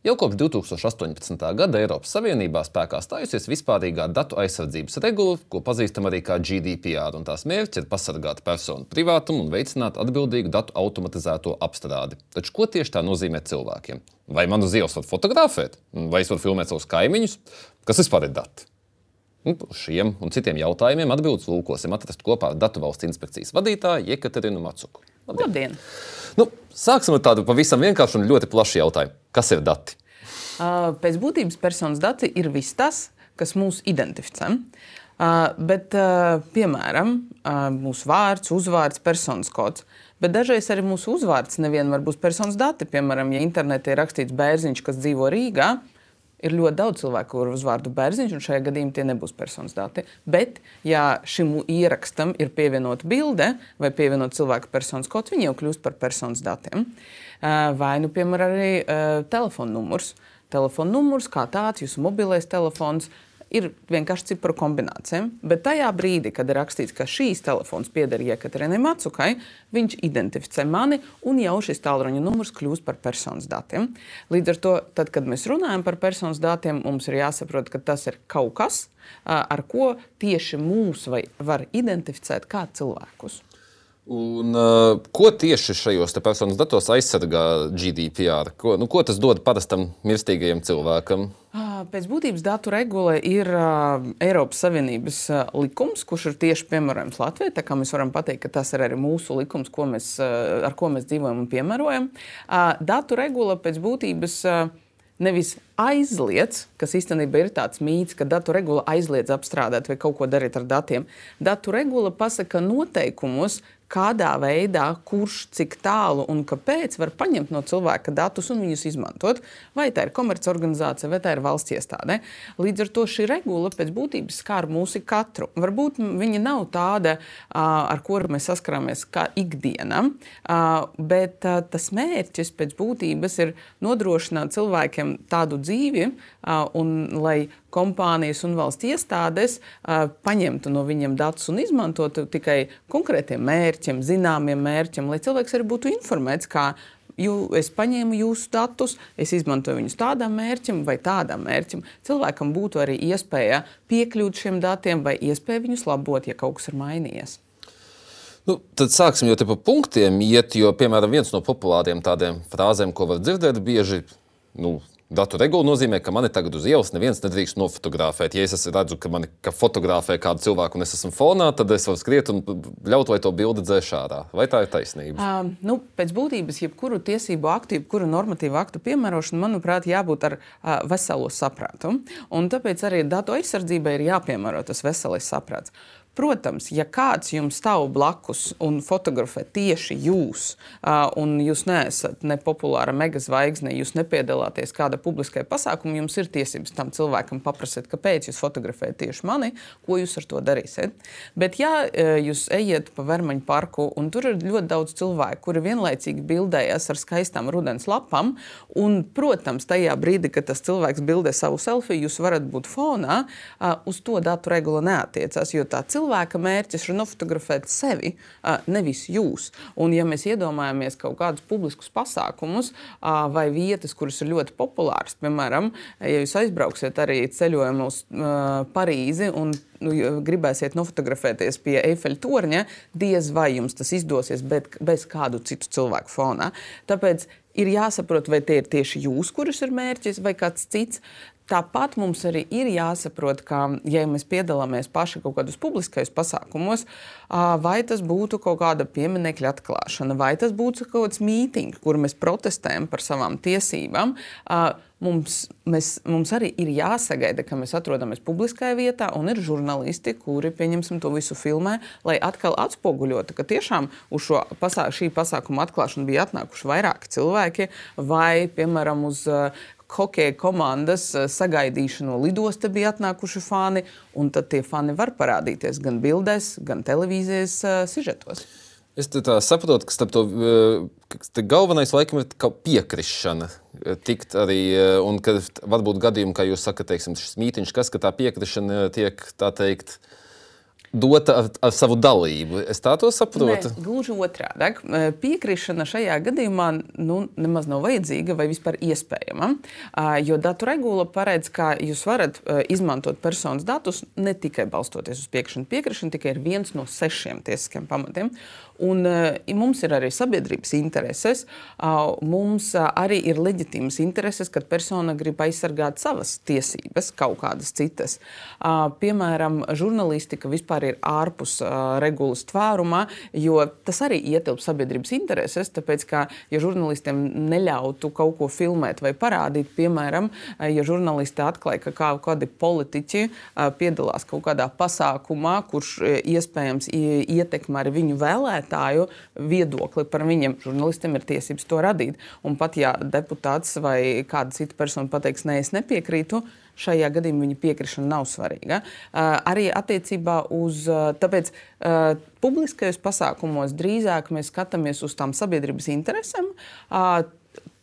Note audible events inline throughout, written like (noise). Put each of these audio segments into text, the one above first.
Jau kopš 2018. gada Eiropas Savienībā spēkā stājusies vispārīgā datu aizsardzības regula, ko pazīstam arī kā GDPR, un tās mērķis ir pasargāt personu privātumu un veicināt atbildīgu datu automatizēto apstrādi. Taču ko tieši tā nozīmē cilvēkiem? Vai man uz ielas var fotografēt, vai es varu filmēt savus kaimiņus? Kas vispār ir dati? Nu, uz šiem un citiem jautājumiem atbildes lūkosim atrast kopā ar Datu valsts inspekcijas vadītāju Jekaterinu Macuku. Labdien! Labdien. Nu, sāksim ar tādu pavisam vienkāršu un ļoti plašu jautājumu. Kas ir dati? Uh, pēc būtības personas dati ir viss tas, kas mūs identificē. Uh, bet, uh, piemēram, mūsu vārds, uzvārds, personas kods. Bet dažreiz arī mūsu uzvārds nevienmēr būs personas dati. Piemēram, ja internetā ir rakstīts bērziņš, kas dzīvo Rīgā, ir ļoti daudz cilvēku, kuriem uzvārdu bērziņš, un šajā gadījumā tie nebūs personas dati. Bet, ja šim ierakstam ir pievienota bilde vai pievienot cilvēku personas kods, viņi jau kļūst par personas datiem. Vai, nu, piemēram, arī telefona numurs. Telefona numurs kā tāds, jūsu mobilais telefons, ir vienkārši cipru kombinācija. Bet tajā brīdī, kad ir rakstīts, ka šīs telefons pieder Jekaterinai Macukai, viņš identificē mani un jau šis tālruņa numurs kļūst par personas datiem. Līdz ar to, tad, kad mēs runājam par personas datiem, mums ir jāsaprot, ka tas ir kaut kas, ar ko tieši mūs var identificēt kā cilvēkus. Un, uh, ko tieši šajos personas datos aizsargā GDPR? Ko, nu, ko tas dod parastam mirstīgajam cilvēkam? Pēc būtības datu regula ir uh, Eiropas Savienības uh, likums, kurš ir tieši piemērojams Latvijai. Tā kā mēs varam pateikt, ka tas ir arī mūsu likums, ko mēs, uh, ar ko mēs dzīvojam un piemērojam. Uh, datu regula pēc būtības. Uh, nevis aizliedz, kas īstenībā ir tāds mīts, ka datu regula aizliedz apstrādāt vai kaut ko darīt ar datiem. Datu regula pasaka noteikumus, kādā veidā, kurš, cik tālu un kāpēc var paņemt no cilvēka datus un viņus izmantot. Vai tā ir komercorganizācija, vai tā ir valsts iestāde. Līdz ar to šī regula pēc būtības skar mūsu katru. Varbūt viņa nav tāda, ar kuru mēs saskaramies ikdienā, bet tas mērķis pēc būtības ir nodrošināt cilvēkiem tādu dzīvi, un lai kompānijas un valsts iestādes paņemtu no viņiem datus un izmantotu tikai konkrētiem mērķiem, zināmiem mērķiem, lai cilvēks arī būtu informēts, kā Jū, es paņēmu jūsu datus, es izmantoju viņus tādam mērķim vai tādam mērķim. Cilvēkam būtu arī iespēja piekļūt šiem datiem vai iespēja viņus labot, ja kaut kas ir mainījies. Nu, tad sāksim jau pa punktiem iet, jo, piemēram, viens no populāriem tādiem frāzēm, ko var dzirdēt bieži, nu, Datu regula nozīmē, ka mani tagad uz ielas neviens nedrīkst nofotografēt. Ja es redzu, ka mani ka fotografē kādu cilvēku un es esmu fonā, tad es varu skriet un ļaut, lai to bildi dzēš ārā. Vai tā ir taisnība? Uh, nu, pēc būtības, jebkuru tiesību aktu, jebkuru normatīvu aktu piemērošanu, manuprāt, jābūt ar uh, veselo saprātu. Un tāpēc arī datu aizsardzībai ir jāpiemēro tas veselais saprāts. Protams, ja kāds jums stāv blakus un fotografē tieši jūs, un jūs neesat ne populāra megazvaigzne, jūs nepiedalāties kāda publiskajā pasākumā, jums ir tiesības tam cilvēkam paprasīt, kāpēc jūs fotografējat tieši mani, ko jūs ar to darīsiet. Bet, ja jūs ejiet pa Vermaņu parku, un tur ir ļoti daudz cilvēku, kuri vienlaicīgi bildējas ar skaistām rudens lapām, un, protams, tajā brīdī, kad tas cilvēks bildē savu selfiju, jūs varat būt fonā, uz to datu regula neatiecās, jo tā cilvēka cilvēka mērķis ir nofotografēt sevi, nevis jūs. Un, ja mēs iedomājamies kaut kādus publiskus pasākumus vai vietas, kuras ir ļoti populāras, piemēram, ja jūs aizbrauksiet arī ceļojumā uz Parīzi un nu, gribēsiet nofotografēties pie Eifeļa torņa, diez vai jums tas izdosies bet, bez kādu citu cilvēku fonā. Tāpēc ir jāsaprot, vai tie ir tieši jūs, kurus ir mērķis, vai kāds cits. Tāpat mums arī ir jāsaprot, ka, ja mēs piedalāmies paši kaut kādos publiskajos pasākumos, vai tas būtu kaut kāda pieminiekļa atklāšana, vai tas būtu kaut kāds mītings, kur mēs protestējam par savām tiesībām. Mums, mēs, mums arī ir jāsagaida, ka mēs atrodamies publiskajā vietā, un ir žurnālisti, kuri to visu filmē, lai atkal atspoguļotu, ka tiešām uz šo pasā, šī pasākuma atklāšanu bija atnākuši vairāki cilvēki, vai, piemēram, uz hokeja komandas eh, sagaidīšanu no lidosta bija atnākuši fani, tad tie fani var parādīties gan bildēs, gan televīzijas uh, sižetos. Es saprotu, ka to, ka galvenais laikam ir piekrišana. Tikt arī, un ka varbūt gadījumi, kā jūs sakat, teiksim, šis mītiņš, kas, ka tā piekrišana tiek, tā teikt, dota ar, ar savu dalību. Es tā to saprotu. Nē, gluži otrādi. Piekrišana šajā gadījumā nu, nemaz nav vajadzīga vai vispār iespējama. Jo datu regula paredz, ka jūs varat izmantot personas datus ne tikai balstoties uz piekrišanu. Piekrišana tikai ir viens no sešiem tiesiskiem pamatiem. Un, uh, mums ir arī sabiedrības intereses. Uh, mums uh, arī ir leģitīmas intereses, kad persona grib aizsargāt savas tiesības, kaut kādas citas. Uh, piemēram, žurnālistika vispār ir ārpus uh, regulas tvērumā, jo tas arī ietilpst sabiedrības intereses. Tāpēc, ka, ja žurnālistiem neļautu kaut ko filmēt vai parādīt, piemēram, ja žurnālisti atklāja, ka kā, kādi politiķi piedalās kaut kādā pasākumā, kurš iespējams ietekmē arī viņu vēlētāju vēlētāju viedokli par viņiem. Žurnālistiem ir tiesības to radīt. Un pat ja deputāts vai kāda cita persona pateiks, nē, es nepiekrītu, šajā gadījumā viņa piekrišana nav svarīga. Uh, arī attiecībā uz, uh, tāpēc uh, publiskajos pasākumos drīzāk mēs skatāmies uz tām sabiedrības interesēm. Uh,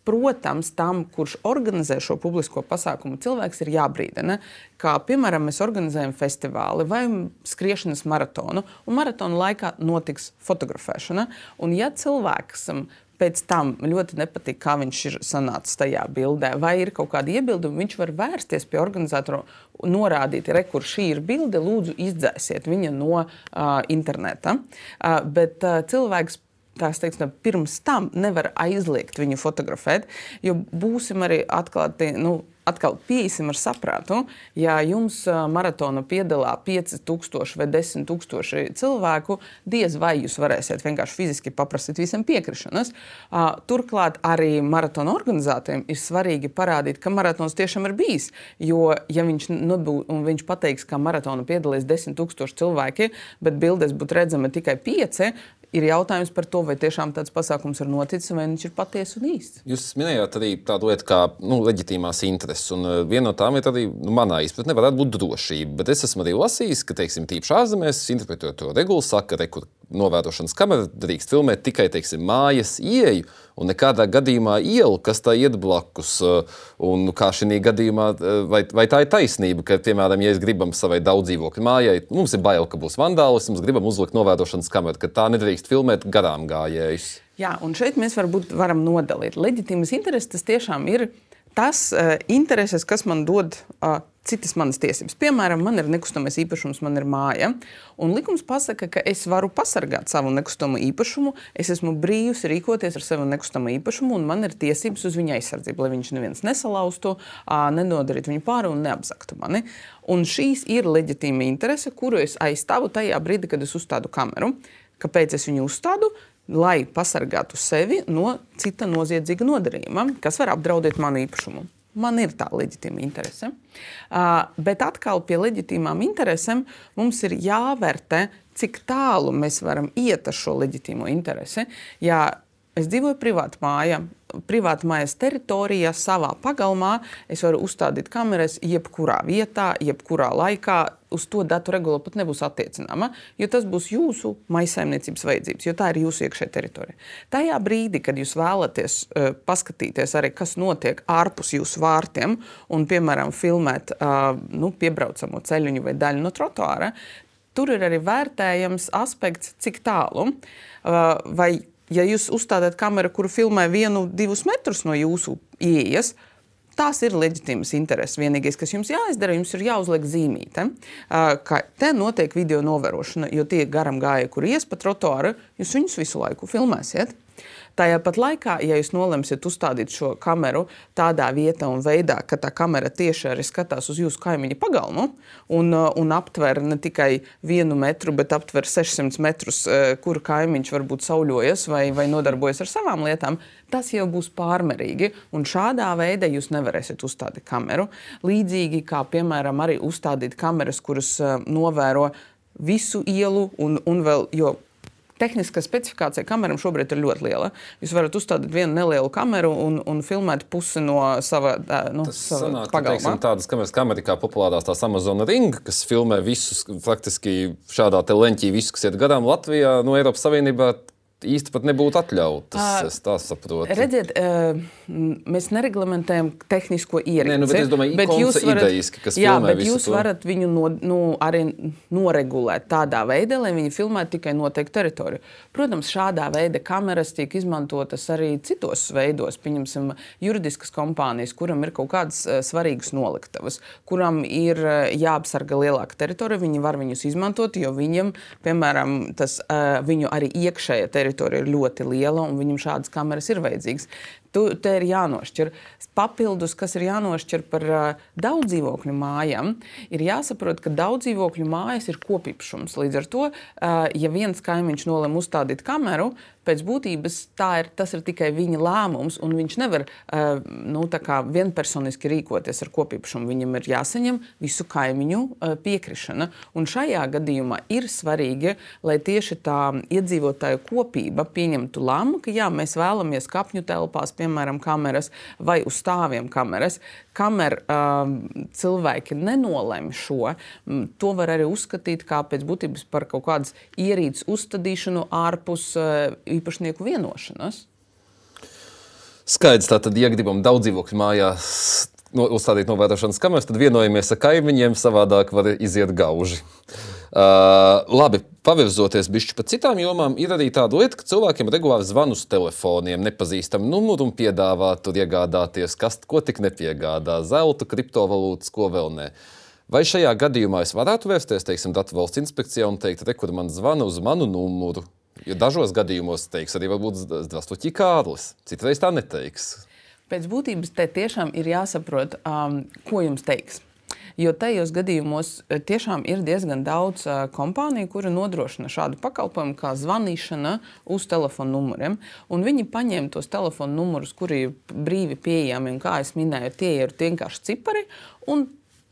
protams, tam, kurš organizē šo publisko pasākumu, cilvēks ir jābrīdina. Kā piemēram, mēs organizējam festivāli vai skriešanas maratonu, un maratona laikā notiks fotografēšana. Un, ja cilvēks pēc tam ļoti nepatīk, kā viņš ir sanācis tajā bildē, vai ir kaut kāda iebilduma, viņš var vērsties pie organizatora, norādīt, re, kur šī ir bilde, lūdzu, izdzēsiet viņu no uh, interneta. Uh, bet uh, cilvēks tās teiksim, pirms tam nevar aizliegt viņu fotografēt, jo būsim arī atklāti. Nu, Atkal piesim ar saprātu, ja jums maratona piedalā 5000 vai 10,000 cilvēku, diez vai jūs varēsiet vienkārši fiziski paprasīt visam piekrišanas. Turklāt arī maratona organizatoriem ir svarīgi parādīt, ka maratons tiešām ir bijis. Jo, ja viņš, nebū, viņš pateiks, ka maratona piedalīs 10,000 cilvēki, bet bildes būtu redzama tikai 5, ir jautājums par to, vai tiešām tāds pasākums ir noticis, vai viņš ir patiesa un īsts. Jūs minējāt arī tādu lietu kā nu, leģitīmās intereses, un uh, viena no tām ir arī nu, manā izpratnē, varētu būt drošība. Bet es esmu arī lasījis, ka, teiksim, tīpaši ārzemēs, interpretējot to regulu, saka, ka novērošanas kamera drīkst filmēt tikai teiksim, mājas ieeju un nekādā gadījumā ielu, kas tā iet blakus. Uh, un kā šī gadījumā, uh, vai, vai tā ir taisnība, ka, piemēram, ja es gribam savai daudz dzīvokļu mājai, mums ir bail, ka būs vandālisms, gribam uzlikt novērošanas kameru, ka tā nedrīkst filmēt garām gājējus. Jā, un šeit mēs varbūt varam nodalīt. Leģitīmas intereses tas tiešām ir tas uh, intereses, kas man dod uh, citas manas tiesības. Piemēram, man ir nekustamais īpašums, man ir māja. Un likums pasaka, ka es varu pasargāt savu nekustamo īpašumu. Es esmu brīvs rīkoties ar savu nekustamo īpašumu, un man ir tiesības uz viņa aizsardzību, lai viņš neviens nesalaustu, nenodarītu viņu pāri un neapzaktu mani. Un šīs ir leģitīma interese, kuru es aizstāvu tajā brīdī, kad es uzstādu kameru. Kāpēc es viņu uzstādu? Lai pasargātu sevi no cita noziedzīga nodarījuma, kas var apdraudēt manu īpašumu. Man ir tā leģitīma interese. Uh, bet atkal pie leģitīmām interesēm mums ir jāvērtē, cik tālu mēs varam iet ar šo leģitīmo interesi. Ja es dzīvoju privātā mājā, privāta mājas teritorijā, savā pagalmā, es varu uzstādīt kameras jebkurā vietā, jebkurā laikā. Uz to datu regula pat nebūs attiecināma, jo tas būs jūsu maisaimniecības vajadzības, jo tā ir jūsu iekšējā teritorija. Tajā brīdī, kad jūs vēlaties uh, paskatīties arī, kas notiek ārpus jūsu vārtiem, un, piemēram, filmēt uh, nu, piebraucamo ceļu vai daļu no trotuāra, tur ir arī vērtējams aspekts, cik tālu uh, vai ja jūs uzstādāt kameru, kuru filmē vienu, divus metrus no jūsu ieejas, Tās ir leģitīmas intereses. Vienīgais, kas jums jāizdara, jums ir jāuzliek zīmīte, ka te notiek video novērošana, jo tie garam gāja, kur ies pa trotuāru, jūs viņus visu laiku filmēsiet. Tajā pat laikā, ja jūs nolemsiet uzstādīt šo kameru tādā vietā un veidā, ka tā kamera tieši arī skatās uz jūsu kaimiņa pagalmu un, uh, un aptver ne tikai vienu metru, bet aptver 600 metrus, uh, kur kaimiņš varbūt sauļojas vai, vai nodarbojas ar savām lietām, tas jau būs pārmērīgi. Un šādā veidā jūs nevarēsiet uzstādīt kameru. Līdzīgi kā, piemēram, arī uzstādīt kameras, kuras uh, novēro visu ielu un, un vēl, jo tehniskā specifikācija kameram šobrīd ir ļoti liela. Jūs varat uzstādīt vienu nelielu kameru un, un filmēt pusi no sava, nu, pagalma. Tādas kameras, kā Amerikā populārās tās Amazon Ring, kas filmē visus, faktiski šādā leņķī, visu, kas iet garām Latvijā, no Eiropas Savienībā īsti pat nebūtu atļautas. Es tā saprotu. Redziet, mēs nereglamentējam tehnisko ierīci. Nē, nu, bet es domāju, bet jūs varat, ideiski, kas jā, bet jūs to. varat viņu no, nu, arī noregulēt tādā veidā, lai viņi filmētu tikai noteiktu teritoriju. Protams, šādā veida kameras tiek izmantotas arī citos veidos. Pieņemsim, juridiskas kompānijas, kuram ir kaut kādas svarīgas noliktavas, kuram ir jāapsarga lielāka teritorija, viņi var viņus izmantot, jo viņiem, piemēram, tas viņu arī iekšējā teritorija teritorija ir ļoti liela un viņam šādas kameras ir vajadzīgas. Tu, te ir jānošķir. Papildus, kas ir jānošķir par uh, daudz dzīvokļu mājām, ir jāsaprot, ka daudz dzīvokļu mājas ir kopīpašums. Līdz ar to, uh, ja viens kaimiņš nolem uzstādīt kameru, pēc būtības ir, tas ir tikai viņa lēmums, un viņš nevar uh, nu, vienpersoniski rīkoties ar kopīpašumu. Viņam ir jāsaņem visu kaimiņu uh, piekrišana. Un šajā gadījumā ir svarīgi, lai tieši tā iedzīvotāju kopība pieņemtu lēmumu, ka jā, mēs vēlamies kapņu telpās, piemēram, kameras vai uz stāviem kameras. Kamēr uh, cilvēki nenolēma šo, to var arī uzskatīt kā pēc būtības par kaut kādas ierīces uzstādīšanu ārpus uh, īpašnieku vienošanās. Skaidrs, tātad, ja gribam daudz dzīvokļu mājās no, uzstādīt novērošanas kameras, tad vienojamies ar kaimiņiem, savādāk var iziet gauži. Uh, labi, pavirzoties bišķi pa citām jomām, ir arī tāda lieta, ka cilvēkiem regulāri zvan uz telefoniem, nepazīstam numuru un piedāvā tur iegādāties, kas ko tik nepiegādā, zelta, kriptovalūtas, ko vēl ne. Vai šajā gadījumā es varētu vērsties, teiksim, Datu valsts inspekcijā un teikt, re, kur man zvana uz manu numuru, Jo dažos gadījumos teiks arī varbūt Zdravstvuķi Kārlis, citreiz tā neteiks. Pēc būtības te tiešām ir jāsaprot, um, ko jums teiks. Jo tajos gadījumos e, tiešām ir diezgan daudz uh, kompāniju, kura nodrošina šādu pakalpojumu, kā zvanīšana uz telefona numuriem. Un viņi paņem tos telefona numurus, kuri ir brīvi pieejami, un kā jau minēju, tie ir vienkārši cipari.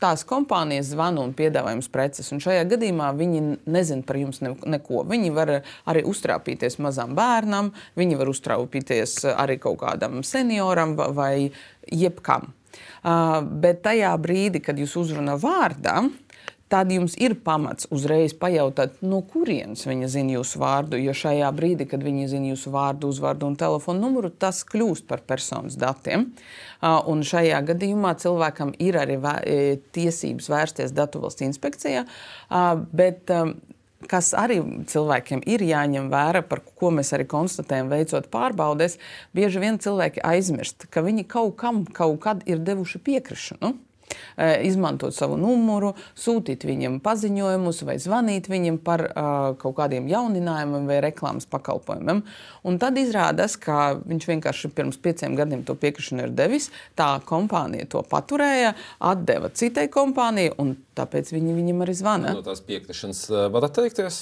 Tās kompānijas zvana un piedāvā jums preces. Un šajā gadījumā viņi nezina par jums neko. Viņi var arī uztrāpīties mazam bērnam, viņi var uztrāpīties arī kaut kādam senioram vai jebkam. Uh, bet tajā brīdī, kad jūs uzrunājat vārdā, tad jums ir pamats uzreiz pajautāt, no kurienes viņa zina jūsu vārdu. Jo šajā brīdī, kad viņi zina jūsu vārdu, uzvārdu un telefonu numuru, tas kļūst par personas datiem. Un šajā gadījumā cilvēkam ir arī e, tiesības vērsties Datu valsts inspekcijā. Bet, kas arī cilvēkiem ir jāņem vērā, par ko mēs arī konstatējam, veicot pārbaudes, bieži vien cilvēki aizmirst, ka viņi kaut kam kaut kad ir devuši piekrišanu. Izmantot savu numuru, sūtīt viņam paziņojumus vai zvanīt viņam par kaut kādiem jauninājumiem vai reklāmas pakalpojumiem. Un tad izrādās, ka viņš vienkārši pirms pieciem gadiem to piekrišanu ir devis. Tā kompānija to paturēja, atdeva citai kompānijai, un tāpēc viņi viņam arī zvana. No tās piekrišanas var atteikties?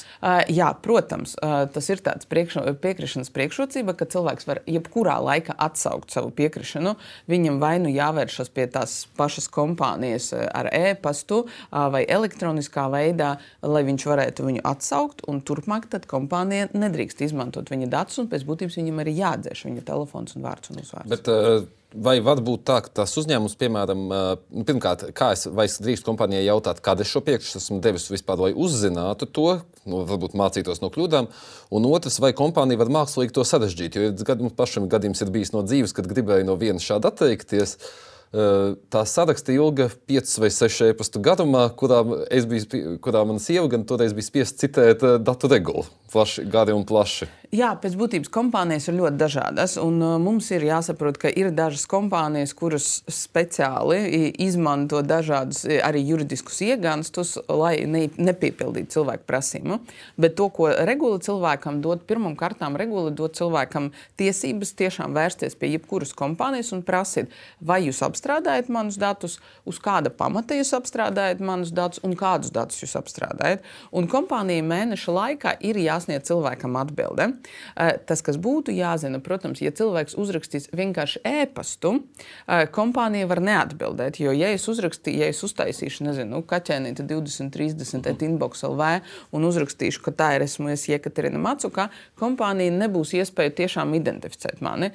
Jā, protams, tas ir tāds priekš, piekrišanas priekšrocība, ka cilvēks var jebkurā laikā atsaukt savu piekrišanu. Viņam vai nu jāvēršas pie tās pašas kompānijas kompānijas eh, ar e-pastu vai elektroniskā veidā, lai viņš varētu viņu atsaukt. Turpmāk kompānija nedrīkst izmantot viņa datus, un pēc būtības viņam arī jāatdzēš viņa telefons un vārds un uzvārds. Bet, uh... Vai var būt tā, ka tas uzņēmums, piemēram, nu, pirmkārt, kā es, es drīkstu kompānijai jautāt, kāda es šo priekšnesu esmu devis vispār, lai uzzinātu to, nu, varbūt mācītos no kļūdām, un otrs, vai kompānija var mākslīgi to sarežģīt. Jo mums pašam gadījums ir bijis no dzīves, kad gribēju no viena šāda atteikties. Uh, Tā saraksta ilga 5 vai 6 e-pastu garumā, kurā, biju, kurā mana sieva gan toreiz bija spiesta citēt datu regulu. Plaši, gari un plaši. Jā, pēc būtības kompānijas ir ļoti dažādas. Mums ir jāsaprot, ka ir dažas kompānijas, kuras speciāli izmanto dažādus arī juridiskus iegānstus, lai ne, nepiepildītu cilvēku prasību. Bet to, ko regula cilvēkam dod, pirmām kārtām regula dod cilvēkam tiesības tiešām vērsties pie jebkuras kompānijas un prasīt, vai jūs apstrādājat manus datus, uz kāda pamata jūs apstrādājat manus datus un kādus datus jūs apstrādājat. Un kompānija mēneša laikā ir jāsniedz cilvēkam atbilde. Eh, tas, kas būtu jāzina, protams, ja cilvēks uzrakstīs vienkārši ēpastu, eh, kompānija var neatbildēt. Jo, ja es uzrakstīšu, ja es uztaisīšu, nezinu, nu, kaķēnīti 20, 30 et inbox LV un uzrakstīšu, ka tā ir esmu es Jekaterina Macuka, kompānija nebūs iespēja tiešām identificēt mani.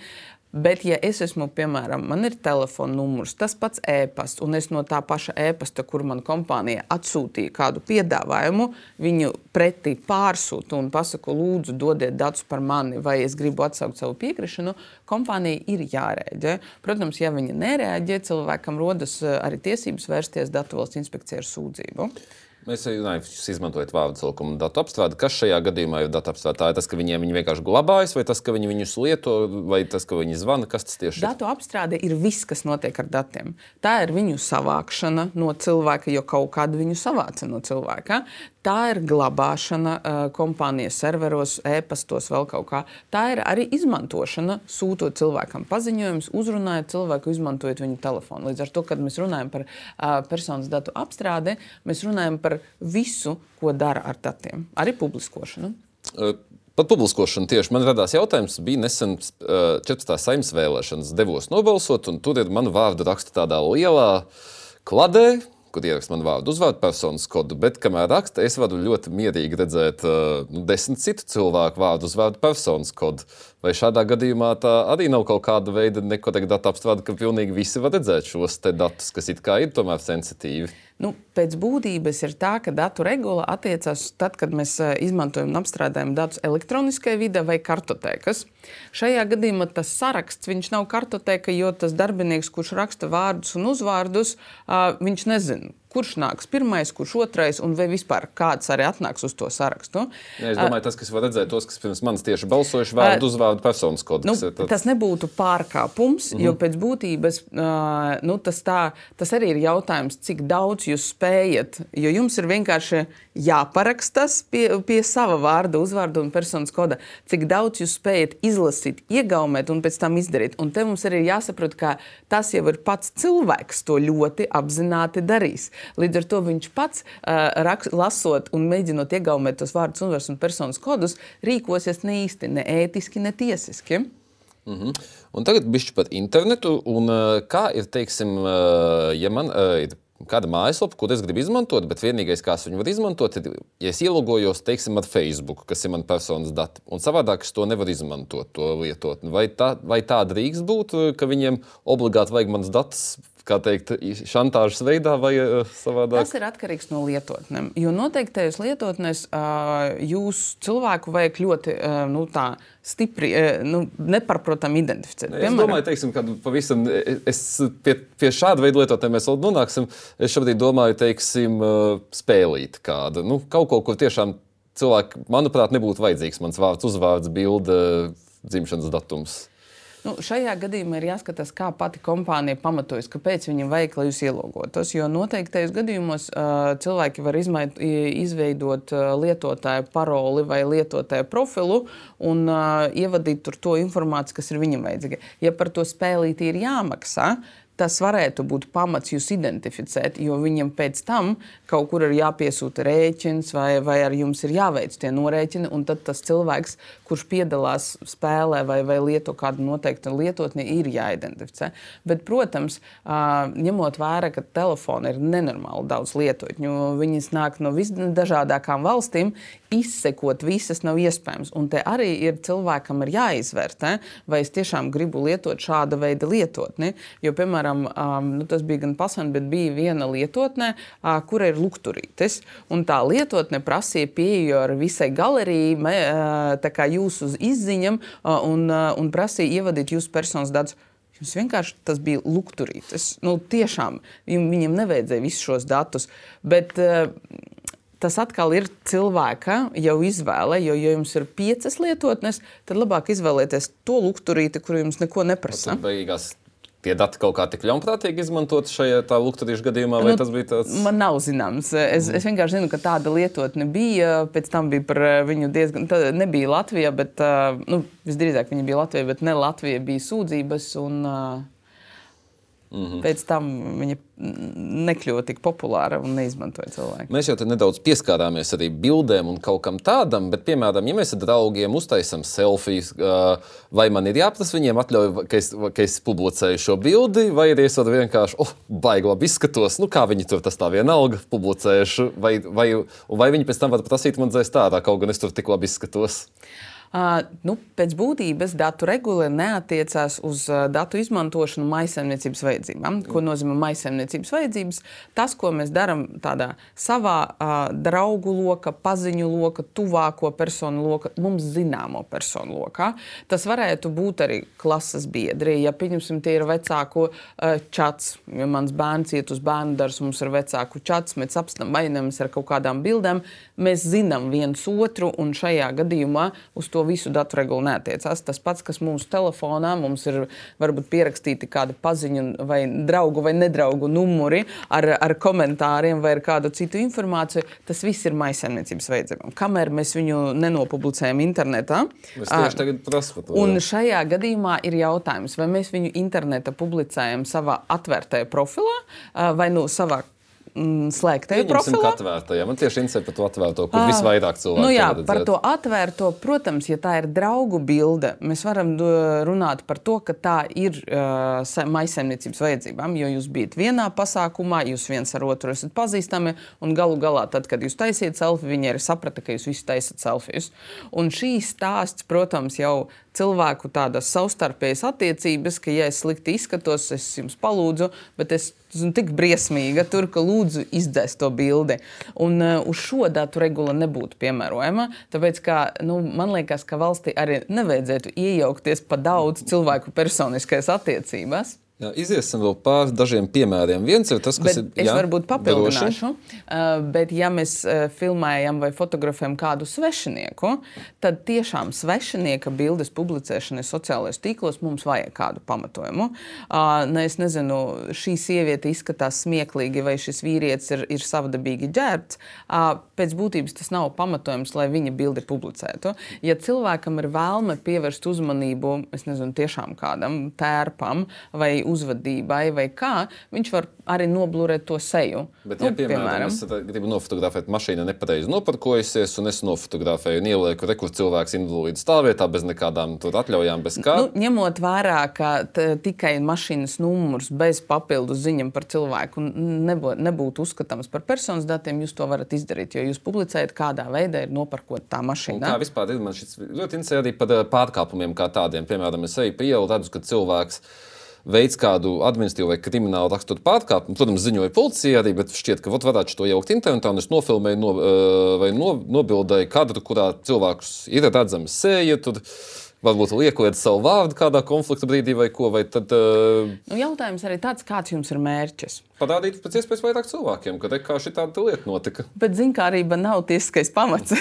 Bet, ja es esmu, piemēram, man ir telefona numurs, tas pats e-pasts, un es no tā paša e-pasta, kur man kompānija atsūtīja kādu piedāvājumu, viņu pretī pārsūtu un pasaku, lūdzu, dodiet datus par mani, vai es gribu atsaukt savu piekrišanu, kompānija ir jārēģē. Protams, ja viņa nereaģē, cilvēkam rodas eh, arī tiesības vērsties datu valsts inspekcijā ar sūdzību. Mēs runājam, jūs izmantojat vārdu celkumu datu apstrādi. Kas šajā gadījumā ir datu apstrāde? Tā ir tas, ka viņiem viņi vienkārši glabājas, vai tas, ka viņi viņus lieto, vai tas, ka viņi zvana? Kas tas tieši ir? Datu apstrāde ir viss, kas notiek ar datiem. Tā ir viņu savākšana no cilvēka, jo kaut kādu viņu savāca no cilvēka. Tā ir glabāšana uh, kompānijas serveros, e-pastos, vēl kaut kā. Tā ir arī izmantošana, sūtot cilvēkam paziņojumus, uzrunājot cilvēku, izmantojot viņu telefonu. Līdz ar to, kad mēs runājam par uh, personas datu apstrādi, mēs runājam par visu, ko dara ar datiem, arī publiskošanu. Uh. Par publiskošanu tieši man radās jautājums. Bija nesen uh, 14. saimnes vēlēšanas, devos nobalsot, un tur ir mana vārda raksta tādā lielā kladē, kur ieraksta manu vārdu, uzvārdu, personas kodu. Bet, kamēr raksta, es varu ļoti mierīgi redzēt uh, nu, desmit citu cilvēku vārdu, uzvārdu, personas kodu. Vai šādā gadījumā tā arī nav kaut kāda veida nekorekta datu apstrāde, ka pilnīgi visi var redzēt šos datus, kas it kā ir tomēr sensitīvi? Nu, pēc būtības ir tā, ka datu regula attiecas tad, kad mēs uh, izmantojam un apstrādājam datus elektroniskajā vidē vai kartotēkas. Šajā gadījumā tas saraksts nav kartoteka, jo tas darbinieks, kurš raksta vārdus un uzvārdus, viņš nezina kurš nāks pirmais, kurš otrais, un vai vispār kāds arī atnāks uz to sarakstu. Ja, es domāju, tas, kas var redzēt, tos, kas pirms manis tieši balsojuši, vārdu uzvārdu personas kodu. Nu, tad... Tas nebūtu pārkāpums, mm -hmm. jo pēc būtības nu, tas, tā, tas arī ir jautājums, cik daudz jūs spējat. Jo jums ir vienkārši jāparakstas pie, pie sava vārda, uzvārda un personas koda, cik daudz jūs spējat izlasīt, iegaumēt un pēc tam izdarīt. Un te mums arī jāsaprot, ka tas jau ir pats cilvēks to ļoti apzināti darīs. Līdz ar to viņš pats, uh, raks, lasot un mēģinot iegaumēt tos vārdus, uzvārdus un personas kodus, rīkosies ne īsti, ne ētiski, ne tiesiski. Mm -hmm. Un tagad bišķi par internetu. Un, uh, kā ir, teiksim, uh, ja man uh, ir kāda mājaslapa, ko es gribu izmantot, bet vienīgais, kā es viņu varu izmantot, ir, ja es ielogojos, teiksim, ar Facebook, kas ir mans personas dati, un savādāk es to nevaru izmantot, to lietotni. Vai, tā, vai tā drīkst būt, ka viņiem obligāti vajag manas datus kā teikt, šantāžas veidā vai uh, savādāk? Tas ir atkarīgs no lietotnēm. Jo noteiktajos lietotnēs uh, jūs cilvēku vajag ļoti uh, nu, stipri, uh, nu, nepārprotami identificēt. Es Piemēram, domāju, teiksim, ka pavisam es pie, pie šāda veida lietotnēm mēs vēl nonāksim. Es šobrīd domāju, teiksim, spēlīt kādu. Nu, kaut ko, kur tiešām cilvēki, manuprāt, nebūtu vajadzīgs mans vārds, uzvārds, bilde, dzimšanas datums. Nu, šajā gadījumā ir jāskatās, kā pati kompānija pamatojas, kāpēc viņam vajag, lai jūs ielogotos. Jo noteiktajos gadījumos uh, cilvēki var izmaid, izveidot uh, lietotāju paroli vai lietotāju profilu un uh, ievadīt tur to informāciju, kas ir viņam vajadzīga. Ja par to spēlīti ir jāmaksā, tas varētu būt pamats jūs identificēt, jo viņam pēc tam kaut kur ir jāpiesūta rēķins, vai, vai ar jums ir jāveic tie norēķini. Tad tas cilvēks, kurš piedalās spēlē vai, vai lieto kādu noteiktu lietotni, ir jāidentificē. Bet, protams, ņemot vērā, ka telefona ir nenormāli daudz lietotņu, viņas nāk no visdažādākām valstīm, izsekot visas nav iespējams. Un te arī ir cilvēkam ir jāizvērtē, vai es tiešām gribu lietot šāda veida lietotni. Jo, piemēram, um, nu, tas bija gan pasaule, bet bija viena lietotne, uh, kura ir lukturītes. Un tā lietotne prasīja pieeju ar visai galerijai, uh, jūsu izziņam, uh, un, uh, un prasīja ievadīt jūsu personas datus. Jums vienkārši tas bija lukturītes. Nu, tiešām viņam nevajadzēja visus šos datus. Bet, uh, tas atkal ir cilvēka jau izvēle. Jo, ja jums ir piecas lietotnes, tad labāk izvēlēties to lukturīti, kur jums neko neprasa. Beigās tie dati kaut kā tik ļaunprātīgi izmantot šajā lukturīšu gadījumā, vai nu, tas bija tāds? Man nav zināms. Es, mm. es vienkārši zinu, ka tāda lietotne bija. Pēc tam bija par viņu diezgan. Tā nebija Latvija, bet nu, visdrīzāk viņa bija Latvija, bet ne Latvija bija sūdzības. Un, Mm -hmm. Pēc tam viņa nekļuva tik populāra un neizmantoja cilvēku. Mēs jau nedaudz pieskārāmies arī bildēm un kaut kam tādam, bet, piemēram, ja mēs ar draugiem uztaisām selfijas, vai man ir jāprasa viņiem atļauj, ka es, ka es publicēju šo bildi, vai arī es varu vienkārši, oh, baigi labi izskatos, nu kā viņi tur tas tā vienalga publicējuši, vai, vai, vai viņi pēc tam var prasīt man dzēst ārā, kaut gan es tur tik labi izskatos. Nu, pēc būtības datu regula neatiecās uz datu izmantošanu maisaimniecības vajadzībām. Ko nozīmē maisaimniecības vajadzības? Tas, ko mēs darām tādā savā uh, draugu loka, paziņu loka, tuvāko personu loka, mums zināmo personu lokā. Tas varētu būt arī klases biedri. Ja, pieņemsim, tie ir vecāku uh, čats, ja mans bērns iet uz bērnu dārzu, mums ir vecāku čats, mēs apstāvamies ar kaut kādām bildēm, mēs zinām viens otru un šajā gadījumā uz to to visu datu regulu neatiecās. Tas pats, kas mūsu telefonā, mums ir varbūt pierakstīti kādi paziņu vai draugu vai nedraugu numuri ar, ar komentāriem vai ar kādu citu informāciju, tas viss ir maisaimniecības vajadzībām. Kamēr mēs viņu nenopublicējam internetā, tagad prasu to. Un šajā gadījumā ir jautājums, vai mēs viņu internetā publicējam savā atvērtajā profilā vai nu savā mm, slēgtajā profilā. Atvērtajā. Man tieši interesē par to atvērto, kur uh, visvairāk cilvēku nu jā, par to atvērto, protams, ja tā ir draugu bilde, mēs varam runāt par to, ka tā ir uh, maisaimniecības vajadzībām, jo jūs bijat vienā pasākumā, jūs viens ar otru esat pazīstami, un galu galā, tad, kad jūs taisiet selfiju, viņi arī saprata, ka jūs visi taisat selfijas. Un šīs stāsts, protams, jau cilvēku tādas savstarpējas attiecības, ka, ja es slikti izskatos, es jums palūdzu, bet es esmu tik briesmīga, tur, ka lūdzu izdzēst to bildi. Un uh, uz šo datu regula nebūtu piemērojama, tāpēc, ka nu, man liekas, ka valstī arī nevajadzētu iejaukties pa daudz cilvēku personiskajās attiecībās. Jā, iziesim vēl pāri dažiem piemēriem. Viens ir tas, kas bet ir. Es jā, varbūt papildināšu, uh, bet ja mēs uh, filmējam vai fotografējam kādu svešinieku, tad tiešām svešinieka bildes publicēšanai sociālajos tīklos mums vajag kādu pamatojumu. Uh, ne, es nezinu, šī sieviete izskatās smieklīgi, vai šis vīrietis ir, ir savdabīgi ģērbts. Pēc būtības tas nav pamatojums, lai viņa bildi publicētu. Ja cilvēkam ir vēlme pievērst uzmanību, es nezinu, tiešām kādam tērpam vai uzvedībai vai kā, viņš var arī noblūrēt to seju. Bet, ja, nu, piemēram, piemēram, es gribu nofotografēt mašīnu nepareizi noparkojusies, un es nofotografēju un ielieku, kur cilvēks invalīds stāvvietā bez nekādām atļaujām, bez kā. Nu, ņemot vērā, ka tikai mašīnas numurs bez papildus ziņām par cilvēku nebū, nebūtu uzskatāms par personas datiem, jūs to varat izdarīt, jo jūs publicējat, kādā veidā ir noparkota tā mašīna. Un kā vispār ir? Man šis ļoti interesē arī par pārkāpumiem kā tādiem. Piemēram, es eju pa ielu, redzu, ka cilvēks ir veids kādu administratīvu vai kriminālu raksturu pārkāpumu. Protams, ziņoja policija arī, bet šķiet, ka varētu to jaukt internetā. Es nofilmēju no, vai no, nobildēju kadru, kurā cilvēks ir redzama sēja. Tur, Varbūt liekot savu vārdu kādā konflikta brīdī, vai ko. Vai tad, uh... nu, jautājums arī tāds, kāds jums ir mērķis? Parādīt pēc iespējas vairāk cilvēkiem, ka kā šī tāda lieta notika. Bet zinkārība nav tiesiskais pamats.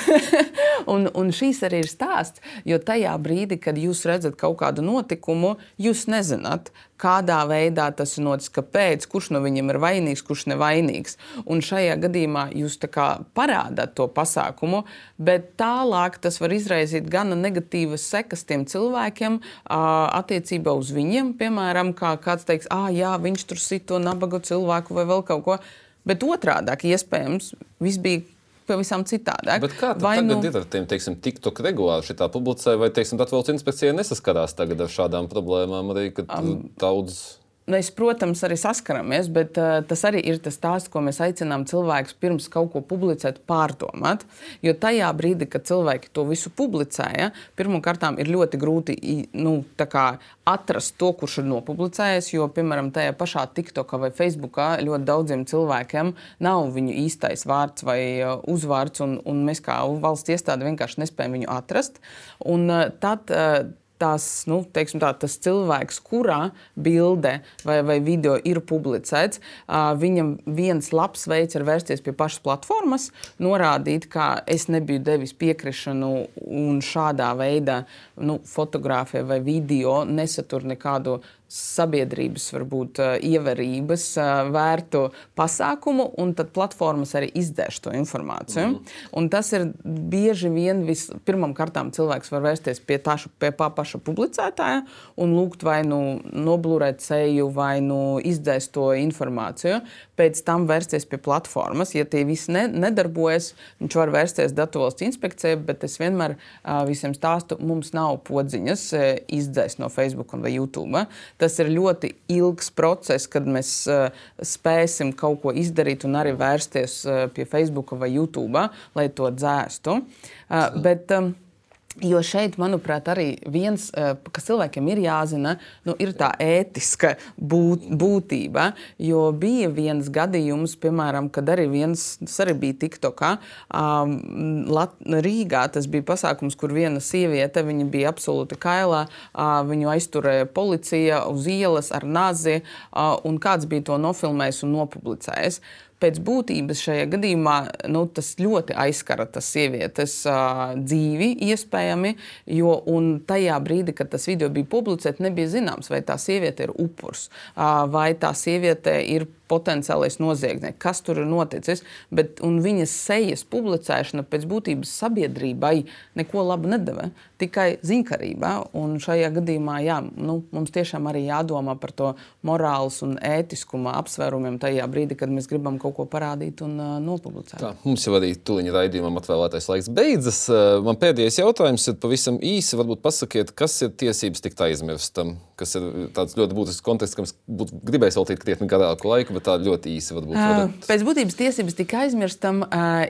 (laughs) un, un šīs arī ir stāsts, jo tajā brīdī, kad jūs redzat kaut kādu notikumu, jūs nezināt, kādā veidā tas ir noticis, kāpēc, kurš no viņiem ir vainīgs, kurš nevainīgs. Un šajā gadījumā jūs parādāt to pasākumu, bet tālāk tas var izraisīt gan negatīvas sekas tiem cilvēkiem attiecībā uz viņiem. Piemēram, kā kāds teiks, ah, jā, viņš tur sit to nabagu cilvēku vai vēl kaut ko. Bet otrādi, iespējams, viss bija pavisam citādāk. Bet kā vai nu... ir ar tiem, teiksim, TikTok regulāri šī publicē, vai, teiksim, Latvijas inspekcija nesaskarās tagad ar šādām problēmām arī, kad um, daudz. Mēs, protams, arī saskaramies, bet uh, tas arī ir tas stāsts, ko mēs aicinām cilvēkus pirms kaut ko publicēt, pārdomāt. Jo tajā brīdī, kad cilvēki to visu publicēja, pirmkārt, ir ļoti grūti nu, atrast to, kurš ir nopublicējis. Jo, piemēram, tajā pašā TikTokā vai Facebookā ļoti daudziem cilvēkiem nav viņu īstais vārds vai uh, uzvārds, un, un mēs kā valsts iestāde vienkārši nespējam viņu atrast. Un, uh, tad, uh, tās, nu, tā, tas cilvēks, kurā bilde vai, vai video ir publicēts, viņam viens labs veids ir vērsties pie pašas platformas, norādīt, ka es nebiju devis piekrišanu un šādā veidā nu, fotografija vai video nesatur nekādu sabiedrības varbūt, ievērības vērtu pasākumu, un tad platformas arī izdēš to informāciju. Mm. Un tas ir bieži vien pirmām kārtām cilvēks var vērsties pie tā pie paša publicētāja un lūgt vai nu noblūrēt seju, vai nu izdēst to informāciju. Pēc tam vērsties pie platformas. Ja tie visi ne, nedarbojas, viņš var vērsties Datu valsts inspekcijai, bet es vienmēr uh, visiem stāstu, mums nav podziņas izdzēst no Facebook vai YouTube. Tas ir ļoti ilgs process, kad mēs uh, spēsim kaut ko izdarīt un arī vērsties uh, pie Facebook vai YouTube, lai to dzēstu. Uh, bet, um, Jo šeit, manuprāt, arī viens, eh, kas cilvēkiem ir jāzina, nu, ir tā ētiska būt, būtība. Jo bija viens gadījums, piemēram, kad arī viens, tas arī bija TikTokā, um, Rīgā. Tas bija pasākums, kur viena sieviete, viņa bija absolūti kailā, uh, viņu aizturēja policija uz ielas ar nazi, uh, un kāds bija to nofilmējis un nopublicējis. Pēc būtības šajā gadījumā nu, tas ļoti aizskara tas sievietes uh, dzīvi, iespējami, jo tajā brīdī, kad tas video bija publicēts, nebija zināms, vai tā sieviete ir upurs, uh, vai tā sieviete ir potenciālais noziedznieks, kas tur ir noticis. Bet viņas sejas publicēšana pēc būtības sabiedrībai neko labu nedeva, tikai ziņkarībā. Un šajā gadījumā jā, nu, mums tiešām arī jādomā par to morāles un ētiskuma apsvērumiem tajā brīdī, kad mēs gribam kaut ko parādīt un uh, nopublicēt. Tā, mums jau arī tuliņa raidījumam atvēlētais laiks beidzas. Man pēdējais jautājums ir pavisam īsi. Varbūt pasakiet, kas ir tiesības tikt aizmirstam, kas ir tāds ļoti būtisks konteksts, kam būtu gribējis veltīt krietni garāku laiku bet tā ļoti īsi varbūt. Varat... Pēc būtības tiesības tika aizmirstam,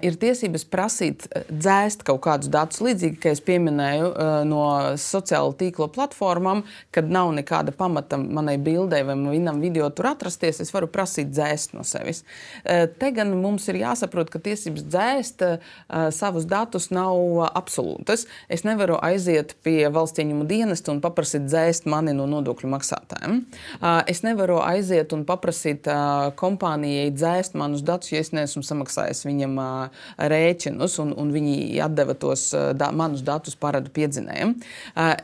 ir tiesības prasīt dzēst kaut kādus datus, līdzīgi, kā es pieminēju no sociāla tīkla platformām, kad nav nekāda pamata manai bildei vai vienam video tur atrasties, es varu prasīt dzēst no sevis. Te gan mums ir jāsaprot, ka tiesības dzēst savus datus nav absolūtas. Es nevaru aiziet pie valsts ieņemu dienesta un paprasīt dzēst mani no nodokļu maksātājiem. Es nevaru aiziet un paprasīt kompānijai dzēst manus datus, ja es neesmu samaksājis viņam rēķinus, un, un viņi atdeva tos da, manus datus parādu piedzinējiem.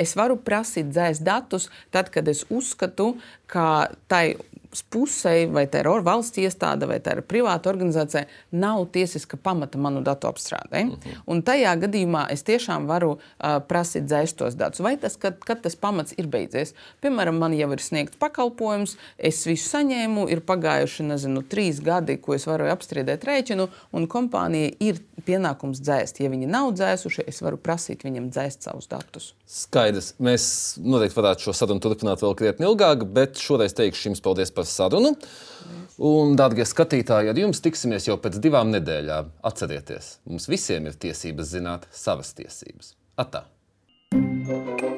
Es varu prasīt dzēst datus tad, kad es uzskatu, ka tai pusē, vai tā ir valsts iestāde, vai tā ir privāta organizācija, nav tiesiska pamata manu datu apstrādē. Uh -huh. Un tajā gadījumā es tiešām varu uh, prasīt dzēst tos datus. Vai tas, kad, kad tas pamats ir beidzies? Piemēram, man jau ir sniegts pakalpojums, es visu saņēmu, ir pagājuši nezinu, trīs gadi, ko es varu apstrīdēt rēķinu, un kompānija ir pienākums dzēst. Ja viņi nav dzēsuši, es varu prasīt viņiem dzēst savus datus. Skaidrs. Mēs noteikti varētu šo sarunu turpināt vēl krietni ilgāk, bet šoreiz teikšu jums paldies par par sarunu. Un, dārgie skatītāji, ar jums tiksimies jau pēc divām nedēļām. Atcerieties, mums visiem ir tiesības zināt savas tiesības. Atā! thank you